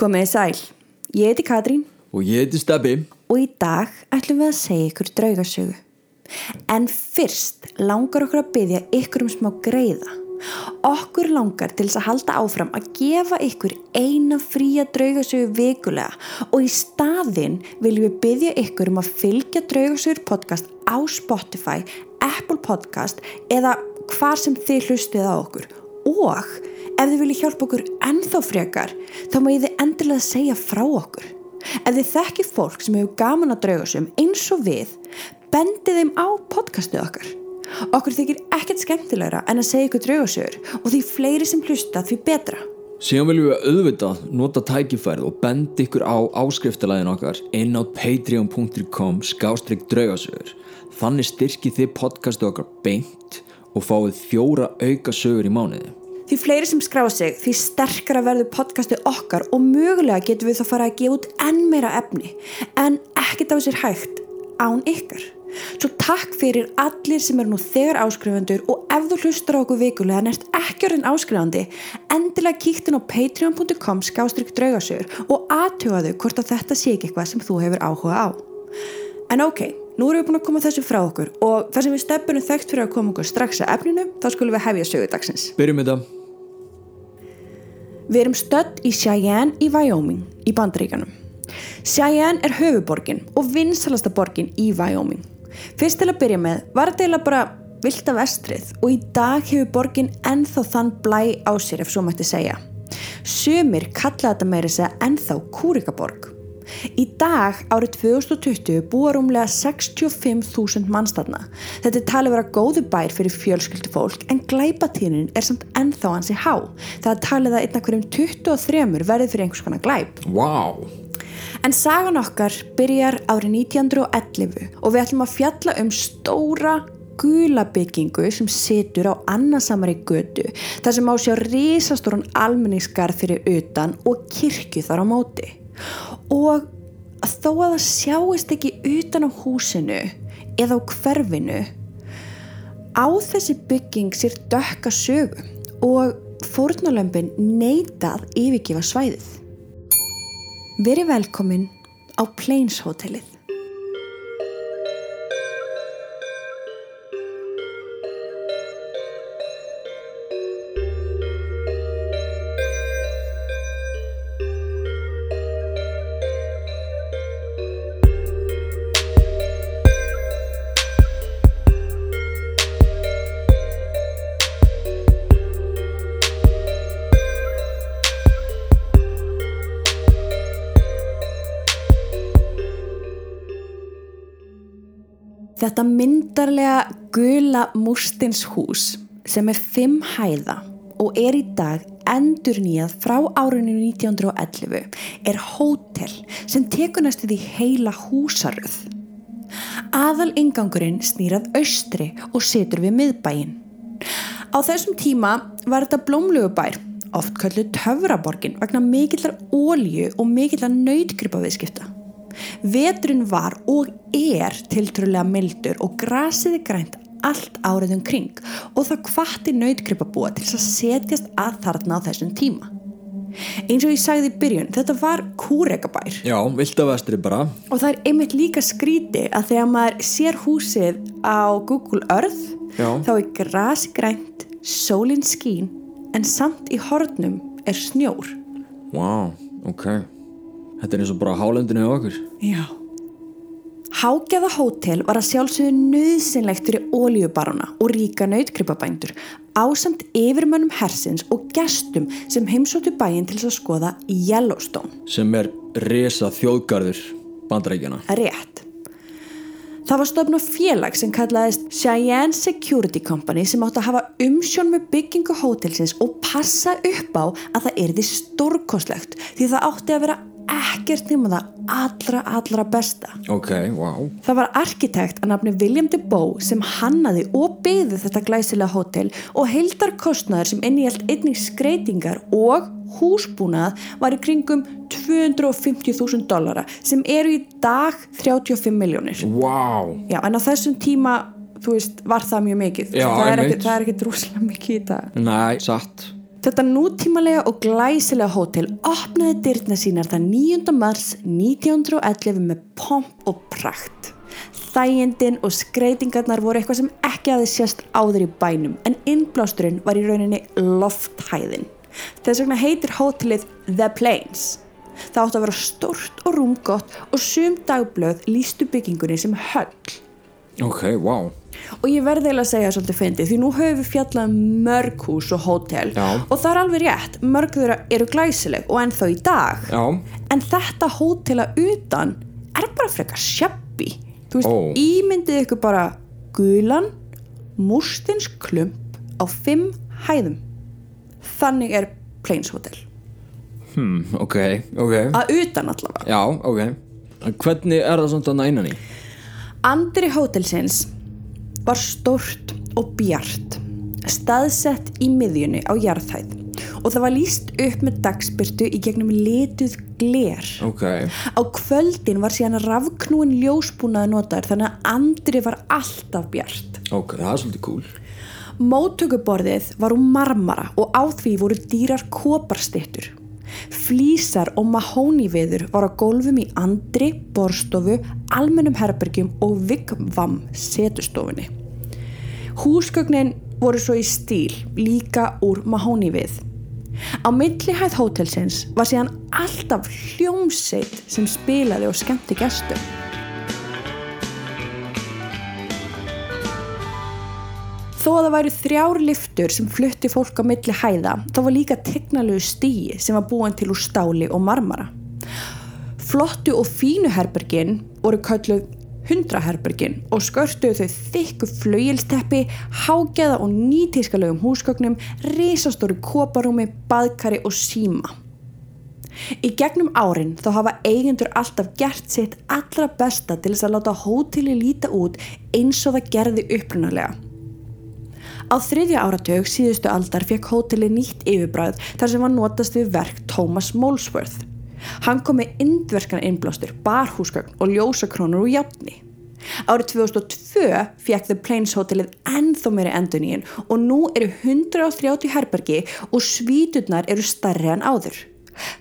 Komið þið sæl, ég heiti Katrín Og ég heiti Steppi. og í dag ætlum við að segja ykkur draugasögu. En fyrst langar okkur að byggja ykkur um smá greiða. Okkur langar til þess að halda áfram að gefa ykkur eina fría draugasögu vikulega og í staðinn viljum við byggja ykkur um að fylgja draugasögur podcast á Spotify, Apple podcast eða hvar sem þið hlustið á okkur. Og ef þið viljið hjálpa okkur ennþá frekar þá má ég þið endilega segja frá okkur. Ef þið þekki fólk sem hefur gaman að draugasum eins og við, bendið þeim á podcastu okkar. Okkur þykir ekkert skemmtilegra en að segja ykkur draugasögur og því fleiri sem hlusta því betra. Síðan viljum við auðvitað nota tækifærið og benda ykkur á áskriftalæðin okkar inn á patreon.com skástrygg draugasögur. Þannig styrkið þið podcastu okkar beint og fáið fjóra auka sögur í mánuði. Því fleiri sem skráa sig, því sterkara verður podcastu okkar og mögulega getum við þá fara að gefa út enn meira efni en ekkert á sér hægt án ykkar. Svo takk fyrir allir sem eru nú þegar áskrifandur og ef þú hlustar á okkur vikulega en ert ekki orðin áskrifandi, endilega kíktin á patreon.com skástrygg draugasögur og aðtjóðaðu hvort að þetta sé ekki eitthvað sem þú hefur áhuga á. En ok, nú erum við búin að koma þessu frá okkur og þar sem við stefnum þekkt fyrir að koma okkur strax að efninu, þá skulum við hefja sögudagsins. Byrjum þetta. Við erum stödd í Cheyenne í Wyoming í bandaríkanum. Cheyenne er höfuborgin og vinsalasta borgin í Wyoming. Fyrst til að byrja með var þetta eiginlega bara vilda vestrið og í dag hefur borgin ennþá þann blæ á sér ef svo mætti segja. Sumir kalla þetta meiri segja ennþá Kúrikaborg. Í dag, árið 2020, búa rúmlega 65.000 mannstafna. Þetta er talið vera góðu bær fyrir fjölskyldu fólk en glæpatíðnin er samt ennþá hansi há. Það er talið að einna hverjum 23 verði fyrir einhvers konar glæp. Vá. Wow. En sagan okkar byrjar árið 1911 og við ætlum að fjalla um stóra gula byggingu sem situr á annarsamari götu þar sem á sjá risastóran almenningskarð fyrir utan og kirkju þar á móti. Og þó að það sjáist ekki utan á húsinu eða á hverfinu á þessi bygging sér dökka sögu og fórnulömpin neitað yfirgefa svæðið. Veri velkomin á Plains Hotelið. Þetta myndarlega gula múrstinshús sem er fimm hæða og er í dag endur nýjað frá árinu 1911 er hótel sem tekur næstu því heila húsaröð. Aðal ingangurinn snýrað austri og situr við miðbæin. Á þessum tíma var þetta blómlegu bær, oft köllu töfraborgin vegna mikillar ólju og mikillar nöytgripa Veturinn var og er tiltrúlega mildur og grasiði grænt allt árið um kring og það kvatti nöytgripabúa til að setjast að þarna á þessum tíma. Eins og ég sagði í byrjun, þetta var kúrekabær Já, vilda vestri bara. og það er einmitt líka skríti að þegar maður sér húsið á Google Earth Já. þá er grasi grænt, sólinn skín en samt í hornum er snjór. Vá, ok. Þetta er eins og bara hálendinu hjá okkur. Já. Hágeða hótel var að sjálfsögðu nöðsynlegt fyrir ólíubarona og ríka nautgripabændur ásamt yfirmönnum hersins og gestum sem heimsóttu bæinn til þess að skoða Yellowstone. Sem er resa þjóðgarður bandarækjana. Rétt. Það var stofn á félag sem kallaðist Cheyenne Security Company sem átti að hafa umsjón með byggingu hótelsins og passa upp á að það erði stórkostlegt því það átti að vera ekkert nema það allra, allra besta. Ok, wow. Það var arkitekt að nafni William DeBow sem hannaði og byggði þetta glæsilega hótel og heildarkostnaður sem inníhjalt einnig skreitingar og húsbúnað var í kringum 250.000 dollara sem eru í dag 35 miljónir. Wow. Já, en á þessum tíma, þú veist, var það mjög mikið. Já, er það er ekkert rúslega mikið í dag. Næ, satt. Þetta nútímalega og glæsilega hótel opnaði dyrna sínar það 9. mars 1911 með pomp og prakt. Þægindin og skreitingarnar voru eitthvað sem ekki aðeins sérst áður í bænum en innblásturinn var í rauninni lofthæðin. Þess vegna heitir hótelið The Plains. Það átti að vera stórt og rúmgott og sum dagblöð lístu byggingunni sem höll. Ok, wow. Og ég verði eiginlega að segja svolítið fyndið því nú höfum við fjallað um mörg hús og hótel Já. og það er alveg rétt, mörg þeirra eru glæsileg og ennþá í dag. Já, En þetta hótela utan er bara frekar shabby. Þú veist, Ó. ímyndið ykkur bara gulan, mústins klump á fimm hæðum. Þannig er Plains Hotel. hmm, ok, ok. Að utan allavega. Já, ok. En hvernig er það svona innan í? Andri hótelsins var stórt og bjart, staðsett í miðjunni á jarðhæð og það var líst upp með dagspyrtu í gegnum lituð gler. Ok, Á kvöldin var síðan rafknúin ljósbúnaði notaður þannig að andri var alltaf bjart. ok, það er svolítið cool. Móttökuborðið var úr marmara og á því voru dýrar koparstittur. Flísar og mahóniviður var á gólfum í andri, borstofu, almennum herbergjum og vigvam setustofunni. Húsgögnin voru svo í stíl, líka úr mahónivið. Á millihæð hótelsins var síðan alltaf hljómsveit sem spilaði og skemmti gestum. Þó að það væru þrjár liftur sem flutti fólk á milli hæða, þá var líka tegnalegu stíi sem var búin til úr stáli og marmara. Flottu og fínu herbergin voru kölluð hundraherbergin og skörtuðu þau þykku flauilsteppi, hágeða og nýtískalögum húsgögnum, risastóru koparúmi, baðkari og síma. Í gegnum árin þá hafa eigendur alltaf gert sitt allra besta til þess að láta hóteli líta út eins og það gerði upprunalega. Á þriðja áratug síðustu aldar fekk hótelið nýtt yfirbræð þar sem var notast við verk Thomas Molesworth. Hann kom með indverskan innblástur, barhúsgögn og ljósakrónur úr játni. Árið 2002 fekk The Plains hótelið ennþá meiri enduníin og nú eru 130 herbergi og svíturnar eru stærri en áður.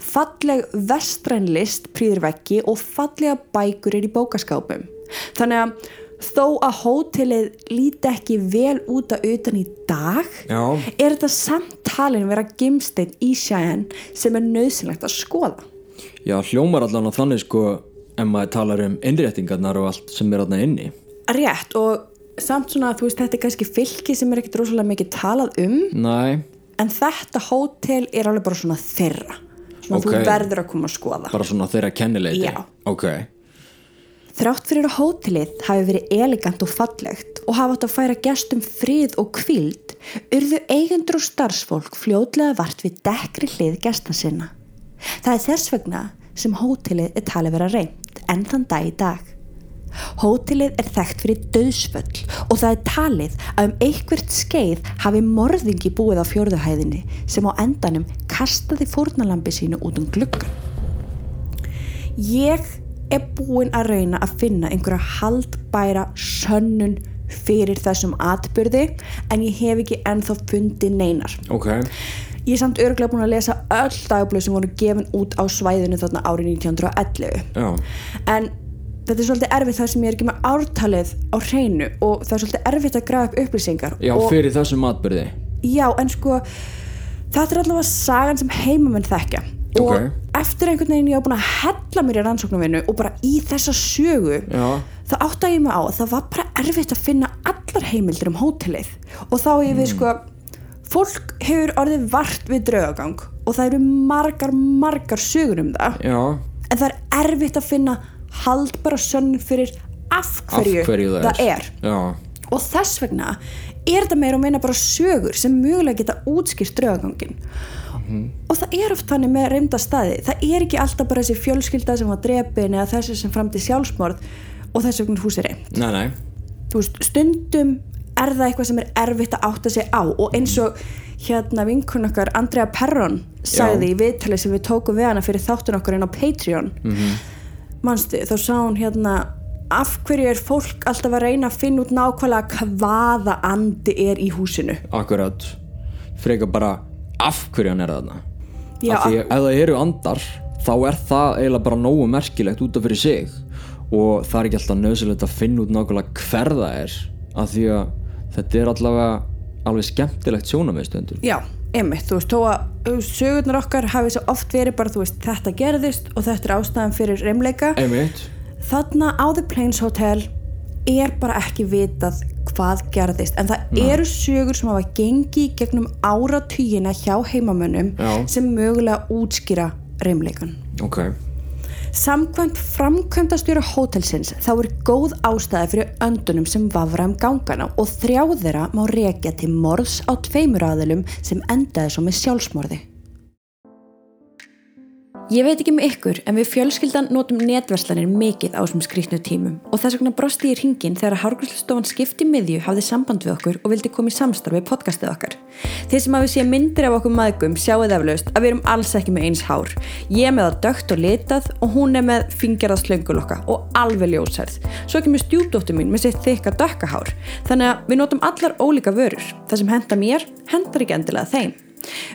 Falleg vestræn list prýðir veggi og fallega bækur er í bókaskápum. Þannig að þó að hótelið líti ekki vel út að utan í dag Já. er þetta samt talin vera gimsteinn í sjæðan sem er nöðsynlegt að skoða. Já, hljómar allan á þannig sko ef maður talar um innréttingarnar og allt sem er þarna inni. Rétt og samt svona þú veist þetta er kannski fylki sem er ekkert rosalega mikið talað um Næ, en þetta hótel er alveg bara svona þeirra. Svona Ok. þú verður að koma að skoða. bara svona þeirra kennileiti. Já. Ok, Þrátt fyrir að hótelið hafi verið elegant og fallegt og hafa átt að færa gestum frið og kvíld, urðu eigendur og starfsfólk fljótlega vart við dekkri hlið gesta sinna. Það er þess vegna sem hótelið er talið vera reynd enn þann dag í dag. Hótelið er þekkt fyrir döðsvöll og það er talið að um einhvert skeið hafi morðingi búið á fjórðuhæðinni sem á endanum kastaði fórnalambi sínu út um gluggan. Ég er búin að reyna að finna einhverja haldbæra sönnun fyrir þessum atbyrði en ég hef ekki ennþá fundið neinar. ok, Ég er samt örgulega búin að lesa öll dagblöð sem voru gefin út á svæðinu þarna árið 1911. já, En þetta er svolítið erfitt þar sem ég er ekki með ártalið á hreinu og það er svolítið erfitt að grafa upp upplýsingar. já, og, fyrir þessum matbyrði. Já, en sko þetta er allavega sagan sem heimamenn þekkja Ok. og eftir einhvern veginn ég á búin að hella mér í rannsóknarvinnu og bara í þessa sögu Já. þá átta ég mig á að það var bara erfitt að finna allar heimildir um hótelið. Og þá ég við sko fólk hefur orðið vart við draugagang og það eru margar, margar sögur um það. Já, en það er erfitt að finna haldbara sönn fyrir af hverju, af hverju það, það er. og þess vegna er þetta meira og meina bara sögur sem mögulega geta útskýrt draugagangin og það er oft þannig með reymda staði það er ekki alltaf bara þessi fjölskylda sem var drepin eða þessi sem framdi sjálfsmorð og þess vegna er húsið reynd stundum er það eitthvað sem er erfitt að átta sig á og eins og hérna vinkun okkar Andrea Perron sagði Já. í viðtali sem við tókum við hana fyrir þáttun okkur inn á Patreon Mhm. manstu, þá sá hún hérna af hverju er fólk alltaf að reyna að finna út nákvæmlega hvaða andi er í húsinu akkurat. Freka bara af hverju hann er þarna? Já, af því að ef það eru andar þá er það eiginlega bara nógu merkilegt út af fyrir sig. Og það er ekki alltaf nöðsilegt að finna út nákvæmlega hver það er af því að þetta er allavega alveg skemmtilegt sjónamöðstundur Já, einmitt, þú veist, þó að sögurnar okkar hafi svo oft verið bara, þú veist, þetta gerðist og þetta er ástæðan fyrir reymleika. einmitt. Þarna á The Plains Hotel er bara ekki vitað hvað gerðist, en það eru sögur sem hafa gengið gegnum áratugina hjá heimamönnum Já. sem mögulega útskýra reymleikan. ok, Samkvæmt framkvæmdastjóra hótelsins þá er góð ástæði fyrir öndunum sem vafra um gangana og þrjá þeirra má rekja til morðs á tveimur aðilum sem endaði svo með sjálfsmorði. Ég veit ekki með ykkur en við fjölskyldan notum netverslanir mikið á þessum skrýtnu tímum og þess vegna brosti ég hringin þegar Hárgríslustofan skipti miðju hafði samband við okkur og vildi koma í samstarfi podcastið okkar. Þeir sem hafi sé myndir af okkur maðgum sjáuð eflaust að við erum alls ekki með eins hár. Ég með það dögt og litað og hún er með fingerað slöngulokka og alveg ljósærð. Svo kemur stjúpdóttur mín með sitt þykka dökka hár. Þannig að við notum allar ólíka vörur. Það sem henda mér, hendar ekki endilega þeim.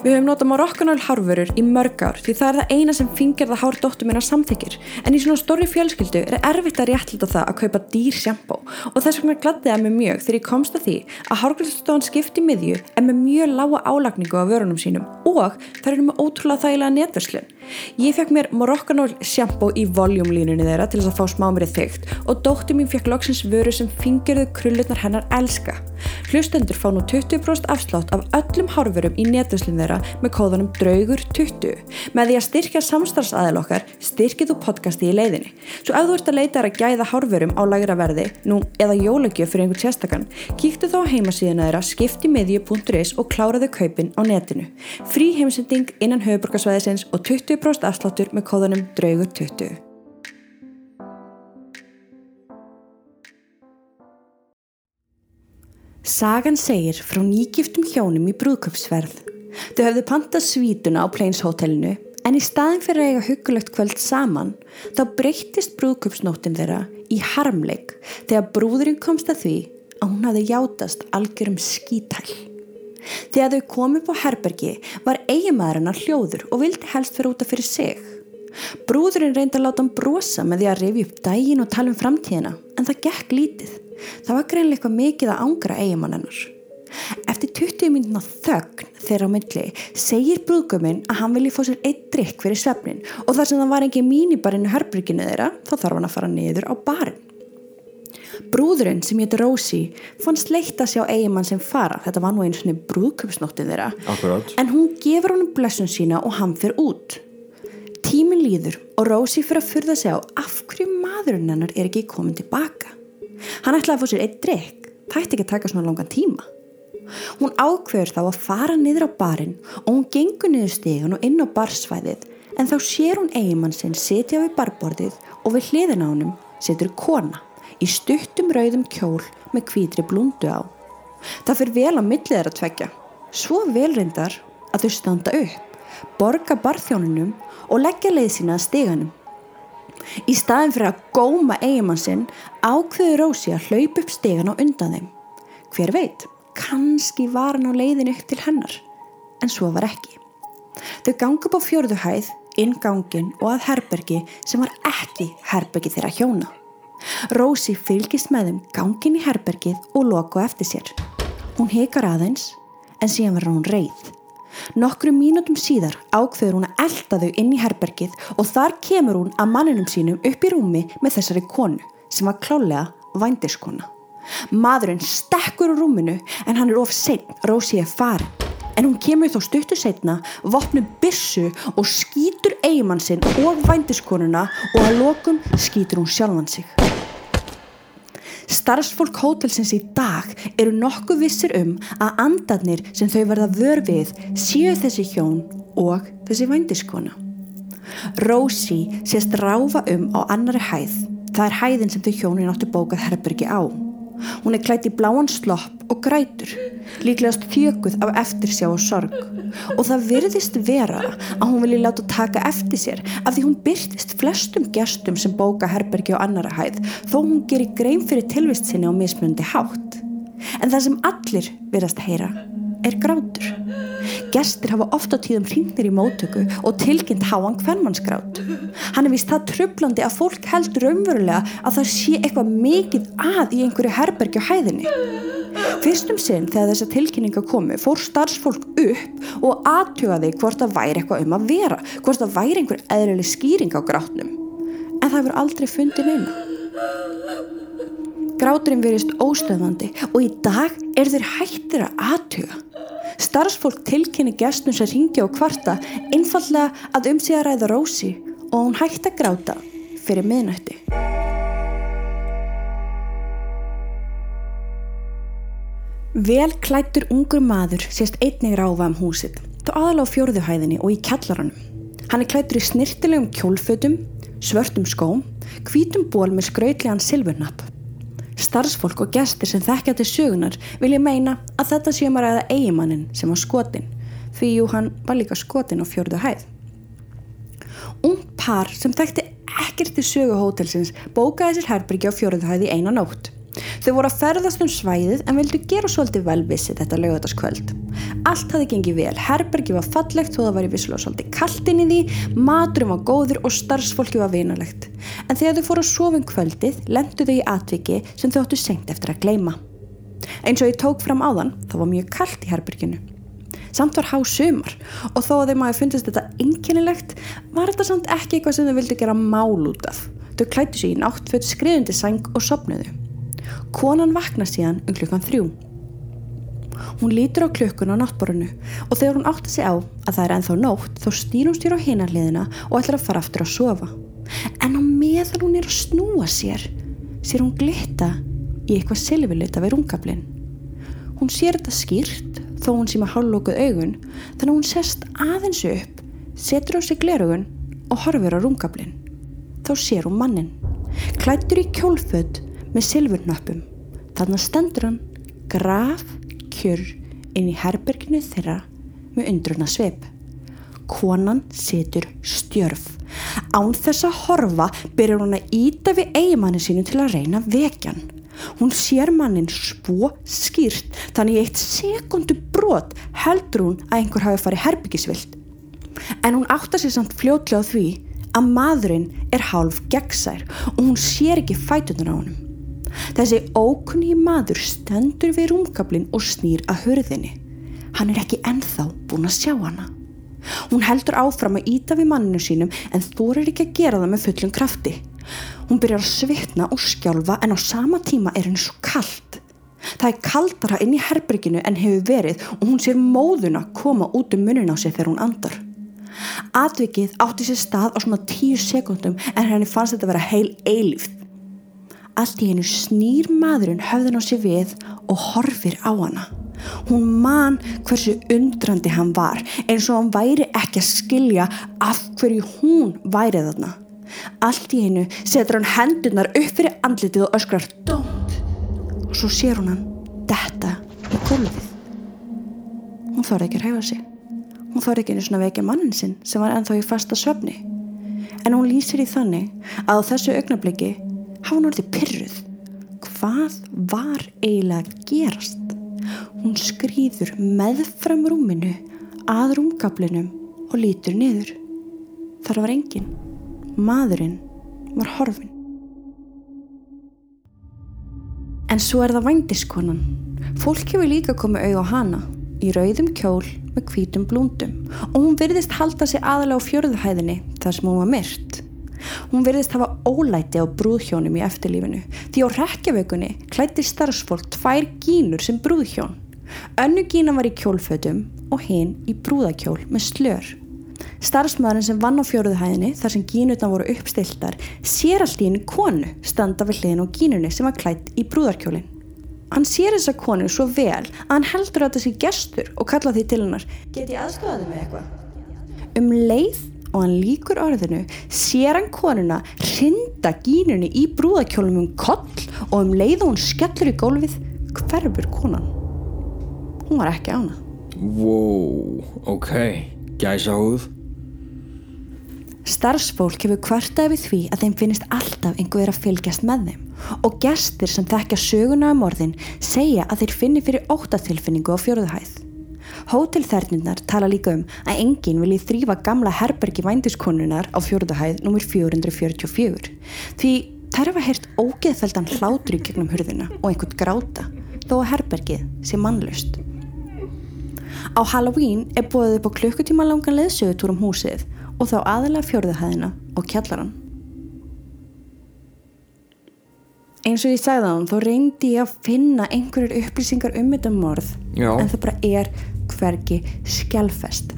Við höfum notað Moroccanol hárvörur í mörg ár því það er það eina sem fingerða hár dóttur minna samþykir en í svona stóri fjölskyldu er erfitt að réttlita það að kaupa dýr sjampó og þess vegna gladdi það mig mjög þegar ég komst að því að hárgræsstofan skipti miðju en með mjög lága álagningu á vörunum sínum. Og það eru með ótrúlega þægilega netverslun. Ég fekk mér Moroccanol sjampó í voljumlínunni þeirra til þess að fá smámrið þygt og dóttur mín fekk loksins vöru sem fingerðu krullutnar hennar elska. Hlustendur fá nú 20% afslátt af öllum hárvörum í netverslun þeirra með kóðanum draugur20. Með því að styrkja samstarfsaðil okkar styrkið þú podcasti í leiðinni. Svo ef þú ert að leita þér að gæða hárvörum á lagra verði, nú eða jólagjöf fyrir einhvern sérstakann, kíktu þá á heimasíðuna þeirra skiptimidju.is og kláraðu kaupin á netinu. Frí heimsending innan höfuborgarsvæðisins og 20% afsláttur með kóðanum draugur20. Sagan segir frá nýgiftum hjónum í brúðköpsferð. Þau höfðu pantað svítuna á Plains hotellinu en í staðin fyrir að eiga huggulegt kvöld saman þá breyttist brúðköpsnóttin þeirra í harmleik þegar brúðurinn komst að því að hún hafði játast algjörum skítæl. Þegar þau komu upp á herbergi var eiginmaðurinn hljóður og vildi helst vera útaf fyrir sig. Brúðurinn reyndi að láta hann brosa með því að rifja upp daginn og tala um framtíðina en það gekk lítið. Það var greinlega eitthvað mikið að ángra eigimann hennar. Eftir 20 mínúna þögn þeirra á milli segir brúðgöminn að hann vilji fá sér eitt drikk fyrir svefnin og þar sem það var engin mínibarinn í herbyrginu þeirra þá þarf hann að fara niður á barinn. Brúðurinn sem hétt Rósi fannst leitt að sjá eigimann sem fara, þetta var nú einu svona brúðköpsnóttin þeirra, akkurát en hún gefur honum blessun sína og hann fyrir út. Tíminn líður og Rósi fyrir að furða sig á af hverju maðurinn hennar er ekki komin tilbaka. Hann ætlaði að fá sér eitt drikk, það ætti ekki að taka svona langan tíma. Hún ákveður þá að fara niður á barinn og hún gengur niður stegan og inn á barsvæðið en þá sér hún eigimann sinn setja við barborðið og við hliðina á honum setur kona í stuttum rauðum kjól með hvítri blúndu á. Það fyrir vel á millið þeirra tvekja, svo vel reyndar að þau standa upp, borga barþjónunum og leggja leið sína að steganum. Í staðin fyrir að góma eigimann sinn ákveður Rósi að hlaupa upp stegan og undan þeim. Hver veit, kannski var hann á leiðin upp til hennar, en svo var ekki. Þau ganga upp á fjörðu hæð, inn gangin og að herbergi sem var ekki herbergi þeirra hjóna. Rósi fylgist með þeim gangin í herbergið og loku eftir sér. Hún hekar aðeins, en síðan verður hún reið. Nokkru mínútum síðar ákveður hún að elda þau inn í herbergið og þar kemur hún að manninum sínum upp í rúmi með þessari konu sem var klálega vændiskona. Maðurinn stekkur úr rúminu en hann er of seinn, Rósi er farin. En hún kemur þó stuttu setna, vopnu bissu og skýtur eigimann sinn og vændiskonuna og að lokum skýtur hún sjálfan sig. Starfsfólk hótelsins í dag eru nokkuð vissir um að andarnir sem þau verða vör við séu þessi hjón og þessi vændiskona. Rósi sést ráfa um á annari hæð. Það er hæðin sem þau hjónin áttu bókað herbergi á. Hún er klætt í bláan slopp og grætur, líklegast þjökuð af eftirsjá og sorg. Og það virðist vera að hún vilji láta taka eftir sér af því hún byrtist flestum gestum sem bóka herbergi á annara hæð þó hún gerir grein fyrir tilvist sinni á mismundi hátt. En það sem allir virðast heyra er grátur. Gestir hafa ofta tíðum hringnir í mótöku og tilkynnt háan hvernmannsgrátt. Hann er vist það trublandi að fólk heldur raunverulega að það sé eitthvað mikið að í einhverju herbergi á hæðinni. Fyrstum sinn þegar þessa tilkynninga komu fór starfsfólk upp og aðtjóðaði hvort það væri eitthvað um að vera, hvort það væri einhver eðrileg skýring á grátnum. En það verður aldrei fundin einu. Gráturinn verist óstöðvandi og í dag er þeir hættir að aðtuga. Starfsfólk tilkynni gestum sem ringja og kvarta einfallega að um sig að ræða Rósi og hún hætti að gráta fyrir miðnætti. Vel klættur ungur maður sést einnig ráfa um húsið, þá aðalega á fjörðuhæðinni og í kjallaranum. Hann er klættur í snirtilegum kjólfötum, svörtum skóm, hvítum ból með skrautlegan silfurnapp. Starfsfólk og gestir sem þekkja til sögunar vilja meina að þetta sé maður um aða eigimannin sem var skotin, því jú hann var líka skotin á fjörðu hæð. Ung par sem þekkti ekkert til söguhótelsins bókaði sér herbyrgi á fjörðu hæð í eina nótt. Þau voru að ferðast um svæðið en vildu gera svolítið velvissi þetta lögataskvöld. Allt hafði gengið vel, herbergi var fallegt þó það var í vissulega svolítið kaltin í því, maturum var góður og starfsfólki var vinalegt. En þegar þau fóru að sofa um kvöldið, lendu þau í atviki sem þau áttu sengt eftir að gleima. Eins og ég tók fram áðan, þá var mjög kallt í herberginu. Samt var há sumar og þó að þeim að fundist þetta einkennilegt, var þetta samt ekki eitthvað sem þau vildi gera mál út af. Þau klættu sig í náttföld skriðundi sang og sopnuðu. Konan vakna síðan um klukkan þrjú. Hún lítur á klukkun á náttborinu og þegar hún átti sig á að það er enþá nótt þá stýr hún stýr á hinarliðina og ætlar að fara aftur að sofa. En á meðan hún er að snúa sér, sér hún glitta í eitthvað silvilita við rungablinn. Hún sér þetta skýrt þó hún sé með hálflókuð augun þannig að hún sest aðeins upp, setur á sig glerugun og horfur á rungablinn. Þá sér hún mannin, klættur í kjólfödd með silfurnöppum. Þannig stendur hann graf kjör inn í herberginu þeirra með undruna sveip. Konan setur stjörf. Án þess að horfa byrjar hún að íta við eigimanni sínu til að reyna vekjan. Hún sér mannin svo skýrt þannig eitt sekundu brot heldur hún að einhver hafi farið herbyggisvilt. En hún áttar sér samt fljótlega á því að maðurinn er hálf gegnsær og hún sér ekki fætunar á honum. Þessi ókunni maður stendur við rúmkablin og snýr að hörðinni. Hann er ekki enþá búin að sjá hana. Hún heldur áfram að íta við manninu sínum en þorir ekki að gera það með fullum krafti. Hún byrjar að svitna og skjálfa en á sama tíma er henni svo kallt. Það er kaldara inn í herberginu en hefur verið og hún sér móðuna koma út um munin á sig þegar hún andar. Atvikið átti sér stað á svona tíu sekundum en henni fannst þetta að vera heil eilíft. Allt í hennu snýr maðurinn höfðun á sig við og horfir á hana. Hún man hversu undrandi hann var eins og hann væri ekki að skilja af hverju hún væri þarna. Allt í hennu setur hann hendunar upp fyrir andlitið og öskrar Don't! Og svo sér hún hann detta í gólfið. Hún þorði ekki að ræfa sig. Hún þorði ekki einu svona vekja mannin sinn sem var ennþá í fasta söfni. En hún lýsir í þannig að á þessu augnabliki hafa hún orðið pyrruð. Hvað var eiginlega að gerast? Hún skrýður meðfram rúminu að rúmgablinum og lítur niður. Þar var engin. Maðurinn var horfin. En svo er það vændiskonan. Fólk hefur líka komið auð á hana í rauðum kjól með hvítum blúndum og hún virðist halda sig aðalega á fjörðuhæðinni þar sem hún var myrt. Hún verðist hafa ólæti á brúðhjónum í eftirlífinu því á rekjavökunni klætti starfsfólk tvær gínur sem brúðhjón. Önnu gína var í kjólfötum og hinn í brúðakjól með slör. Starfsmaðurinn sem vann á fjóruðuhæðinni þar sem gínutna voru uppstiltar sér allt í henni konu standa við hliðin á gínunni sem var klætt í brúðarkjólinn. Hann sér þessa konu svo vel að hann heldur að þessi gestur og kalla því til hennar Get ég aðstofaði með eitthvað? Um leið og hann líkur orðinu sér hann konuna rinda gínunni í brúðakjólum um koll og um leið og hún skellur í gólfið hverfur konan. Hún var ekki ána Wow, ok, gæsa húð Starfsfólk hefur kvartað við því að þeim finnist alltaf einhver að fylgjast með þeim. Og gestir sem þekkja söguna um orðin segja að þeir finni fyrir óttatilfinningu á fjóruðhæð Hótelþernirnar tala líka um að enginn vilji þrýfa gamla herbergi vændiskonunnar á fjörðahæð nr. 444 því þær hafa heyrt ógeðfeldan hlátri gegnum hurðina og einhvern gráta þó að herbergið sé mannlust. Á Halloween er búið upp á klukkutíma langan leðsögutúr um húsið og þá aðalega fjörðahæðina og kjallaran. Eins og ég sagði á hann, þá reyndi ég að finna einhverjur upplýsingar um þetta morð Já. en það bara er hvergi skjálfest.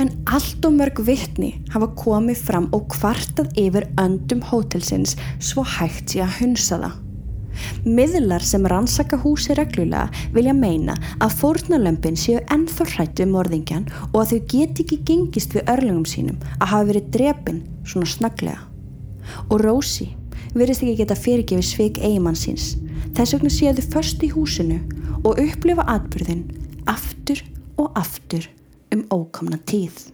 En allt og mörg vittni hafa komið fram og kvartað yfir öndum hótelsins svo hægt sé að hunsa það. Miðlar sem rannsaka húsi reglulega vilja meina að fórnarlömpin séu ennþá hrætt við morðingjan og að þau geti ekki gengist við örlungum sínum að hafa verið drepin svona snaglega. Og Rósi verðist ekki geta fyrirgefið sveik eigimann síns. Þess vegna séu þau först í húsinu og upplifa atbyrðin aftur og aftur um ókomna tíð.